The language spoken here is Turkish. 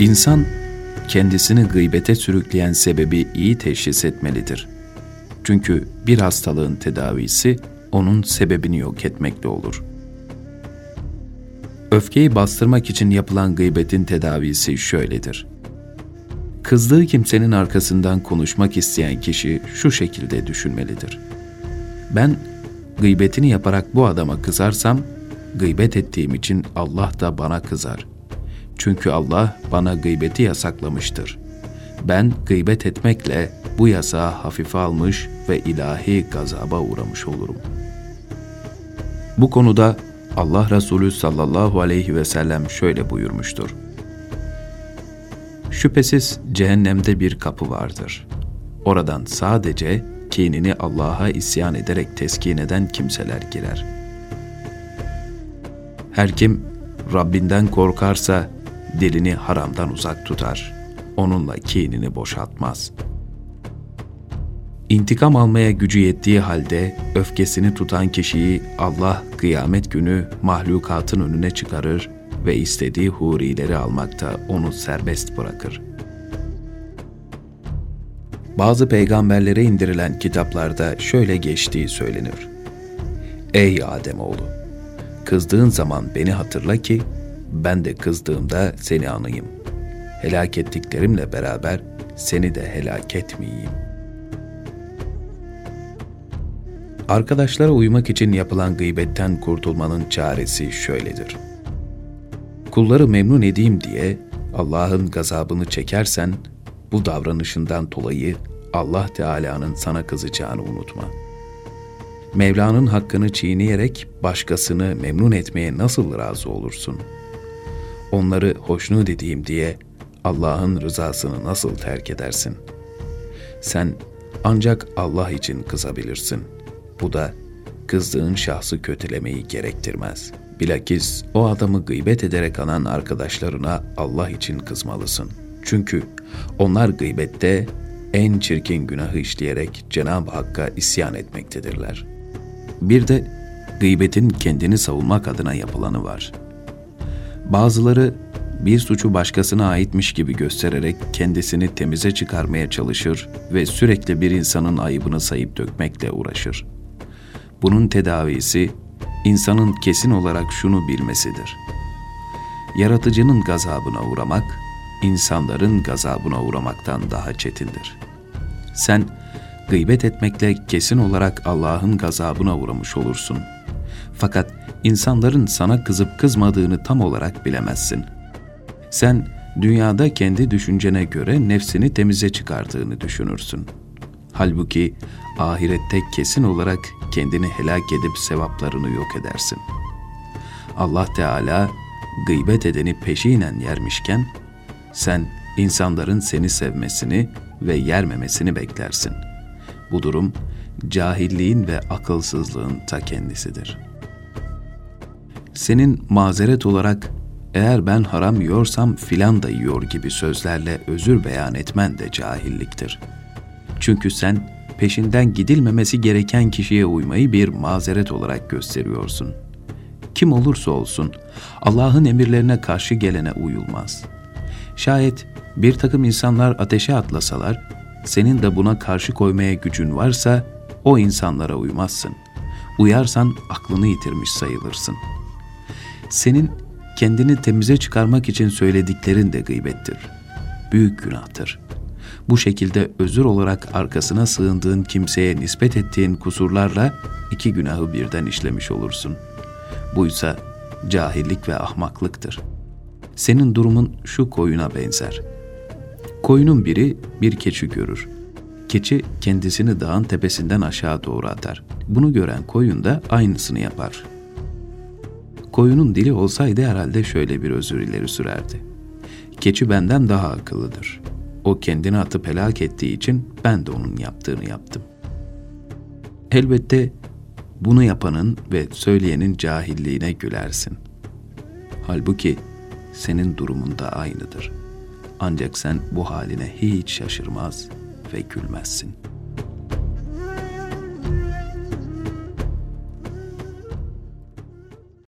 İnsan kendisini gıybete sürükleyen sebebi iyi teşhis etmelidir. Çünkü bir hastalığın tedavisi onun sebebini yok etmekle olur. Öfkeyi bastırmak için yapılan gıybetin tedavisi şöyledir. Kızdığı kimsenin arkasından konuşmak isteyen kişi şu şekilde düşünmelidir. Ben gıybetini yaparak bu adama kızarsam, gıybet ettiğim için Allah da bana kızar. Çünkü Allah bana gıybeti yasaklamıştır. Ben gıybet etmekle bu yasağı hafife almış ve ilahi gazaba uğramış olurum. Bu konuda Allah Resulü sallallahu aleyhi ve sellem şöyle buyurmuştur. Şüphesiz cehennemde bir kapı vardır. Oradan sadece kinini Allah'a isyan ederek teskin eden kimseler girer. Her kim Rabbinden korkarsa dilini haramdan uzak tutar. Onunla kinini boşaltmaz. İntikam almaya gücü yettiği halde öfkesini tutan kişiyi Allah kıyamet günü mahlukatın önüne çıkarır ve istediği hurileri almakta onu serbest bırakır. Bazı peygamberlere indirilen kitaplarda şöyle geçtiği söylenir. Ey Ademoğlu! Kızdığın zaman beni hatırla ki ben de kızdığımda seni anayım. Helak ettiklerimle beraber seni de helak etmeyeyim. Arkadaşlara uymak için yapılan gıybetten kurtulmanın çaresi şöyledir. Kulları memnun edeyim diye Allah'ın gazabını çekersen, bu davranışından dolayı Allah Teala'nın sana kızacağını unutma. Mevla'nın hakkını çiğneyerek başkasını memnun etmeye nasıl razı olursun? Onları hoşnut edeyim diye Allah'ın rızasını nasıl terk edersin? Sen ancak Allah için kızabilirsin. Bu da kızdığın şahsı kötülemeyi gerektirmez. Bilakis o adamı gıybet ederek anan arkadaşlarına Allah için kızmalısın. Çünkü onlar gıybette en çirkin günahı işleyerek Cenab-ı Hakk'a isyan etmektedirler. Bir de gıybetin kendini savunmak adına yapılanı var. Bazıları bir suçu başkasına aitmiş gibi göstererek kendisini temize çıkarmaya çalışır ve sürekli bir insanın ayıbını sayıp dökmekle uğraşır. Bunun tedavisi insanın kesin olarak şunu bilmesidir. Yaratıcının gazabına uğramak, insanların gazabına uğramaktan daha çetindir. Sen gıybet etmekle kesin olarak Allah'ın gazabına uğramış olursun. Fakat insanların sana kızıp kızmadığını tam olarak bilemezsin. Sen dünyada kendi düşüncene göre nefsini temize çıkardığını düşünürsün. Halbuki ahirette kesin olarak kendini helak edip sevaplarını yok edersin. Allah Teala gıybet edeni peşinen yermişken sen insanların seni sevmesini ve yermemesini beklersin. Bu durum cahilliğin ve akılsızlığın ta kendisidir. Senin mazeret olarak eğer ben haram yiyorsam filan da yiyor gibi sözlerle özür beyan etmen de cahilliktir. Çünkü sen peşinden gidilmemesi gereken kişiye uymayı bir mazeret olarak gösteriyorsun. Kim olursa olsun Allah'ın emirlerine karşı gelene uyulmaz. Şayet bir takım insanlar ateşe atlasalar, senin de buna karşı koymaya gücün varsa o insanlara uymazsın. Uyarsan aklını yitirmiş sayılırsın. Senin kendini temize çıkarmak için söylediklerin de gıybettir. Büyük günahtır.'' Bu şekilde özür olarak arkasına sığındığın kimseye nispet ettiğin kusurlarla iki günahı birden işlemiş olursun. Buysa cahillik ve ahmaklıktır. Senin durumun şu koyuna benzer. Koyunun biri bir keçi görür. Keçi kendisini dağın tepesinden aşağı doğru atar. Bunu gören koyun da aynısını yapar. Koyunun dili olsaydı herhalde şöyle bir özür ileri sürerdi. Keçi benden daha akıllıdır. O kendini atıp helak ettiği için ben de onun yaptığını yaptım. Elbette bunu yapanın ve söyleyenin cahilliğine gülersin. Halbuki senin durumun da aynıdır. Ancak sen bu haline hiç şaşırmaz ve gülmezsin.''